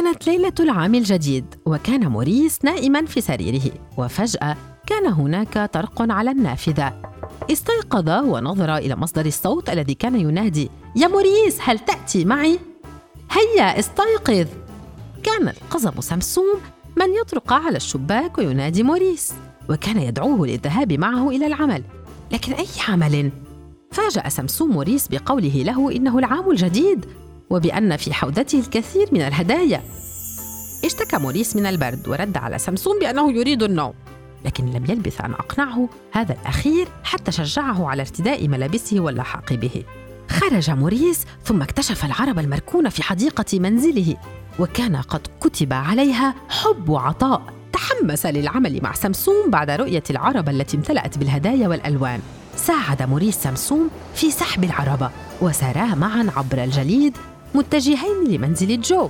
كانت ليلة العام الجديد وكان موريس نائما في سريره وفجأة كان هناك طرق على النافذة استيقظ ونظر إلى مصدر الصوت الذي كان ينادي يا موريس هل تأتي معي؟ هيا استيقظ كان القزم سمسوم من يطرق على الشباك وينادي موريس وكان يدعوه للذهاب معه إلى العمل لكن أي عمل؟ فاجأ سمسوم موريس بقوله له إنه العام الجديد وبأن في حوزته الكثير من الهدايا. اشتكى موريس من البرد ورد على سمسوم بأنه يريد النوم لكن لم يلبث أن أقنعه هذا الأخير حتى شجعه على ارتداء ملابسه واللحاق به. خرج موريس ثم اكتشف العرب المركونة في حديقة منزله وكان قد كتب عليها حب عطاء. تحمس للعمل مع سمسوم بعد رؤية العربة التي امتلأت بالهدايا والألوان. ساعد موريس سمسوم في سحب العربة وسارا معا عبر الجليد متجهين لمنزل جو.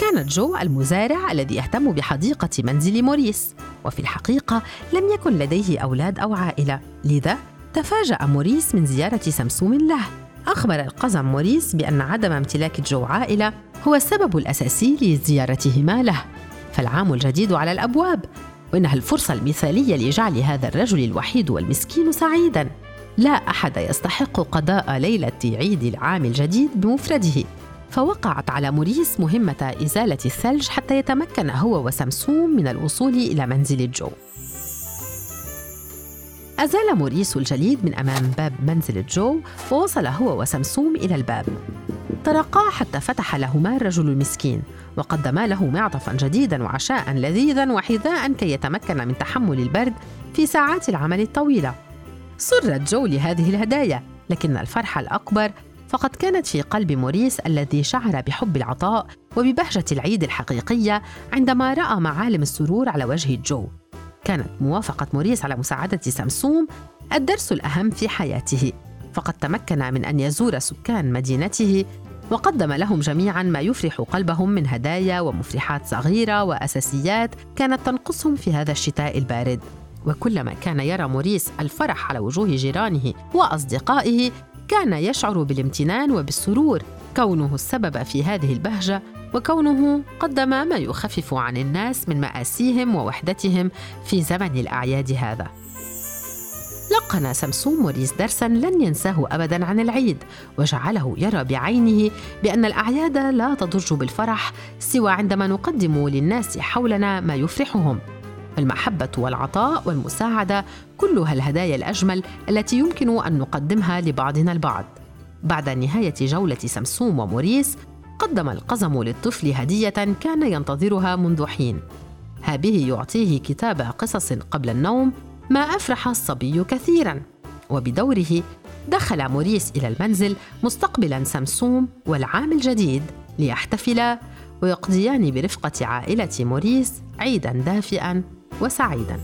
كان جو المزارع الذي يهتم بحديقة منزل موريس وفي الحقيقة لم يكن لديه أولاد أو عائلة. لذا تفاجأ موريس من زيارة سمسوم له. أخبر القزم موريس بأن عدم امتلاك جو عائلة هو السبب الأساسي لزيارتهما له. فالعام الجديد على الأبواب وإنها الفرصة المثالية لجعل هذا الرجل الوحيد والمسكين سعيدا. لا أحد يستحق قضاء ليلة عيد العام الجديد بمفرده. فوقعت على موريس مهمة إزالة الثلج حتى يتمكن هو وسمسوم من الوصول إلى منزل جو. أزال موريس الجليد من أمام باب منزل جو ووصل هو وسمسوم إلى الباب. طرقا حتى فتح لهما الرجل المسكين وقدما له معطفا جديدا وعشاء لذيذا وحذاء كي يتمكن من تحمل البرد في ساعات العمل الطويلة. سر جو لهذه الهدايا لكن الفرحه الأكبر فقد كانت في قلب موريس الذي شعر بحب العطاء وببهجة العيد الحقيقية عندما رأى معالم السرور على وجه جو كانت موافقة موريس على مساعدة سمسوم الدرس الأهم في حياته فقد تمكن من أن يزور سكان مدينته وقدم لهم جميعا ما يفرح قلبهم من هدايا ومفرحات صغيرة وأساسيات كانت تنقصهم في هذا الشتاء البارد. وكلما كان يرى موريس الفرح على وجوه جيرانه وأصدقائه كان يشعر بالامتنان وبالسرور. كونه السبب في هذه البهجة وكونه قدم ما يخفف عن الناس من مآسيهم ووحدتهم في زمن الأعياد هذا. لقن سمسوم موريس درسا لن ينساه ابدا عن العيد وجعله يرى بعينه بأن الأعياد لا تضج بالفرح سوى عندما نقدم للناس حولنا ما يفرحهم. المحبة والعطاء والمساعدة كلها الهدايا الأجمل التي يمكن أن نقدمها لبعضنا البعض. بعد نهاية جولة سمسوم وموريس قدم القزم للطفل هدية كان ينتظرها منذ حين. هابه يعطيه كتاب قصص قبل النوم ما أفرح الصبي كثيرا. وبدوره دخل موريس إلى المنزل مستقبلا سمسوم والعام الجديد ليحتفلا ويقضيان برفقة عائلة موريس عيدا دافئا. وسعيدا.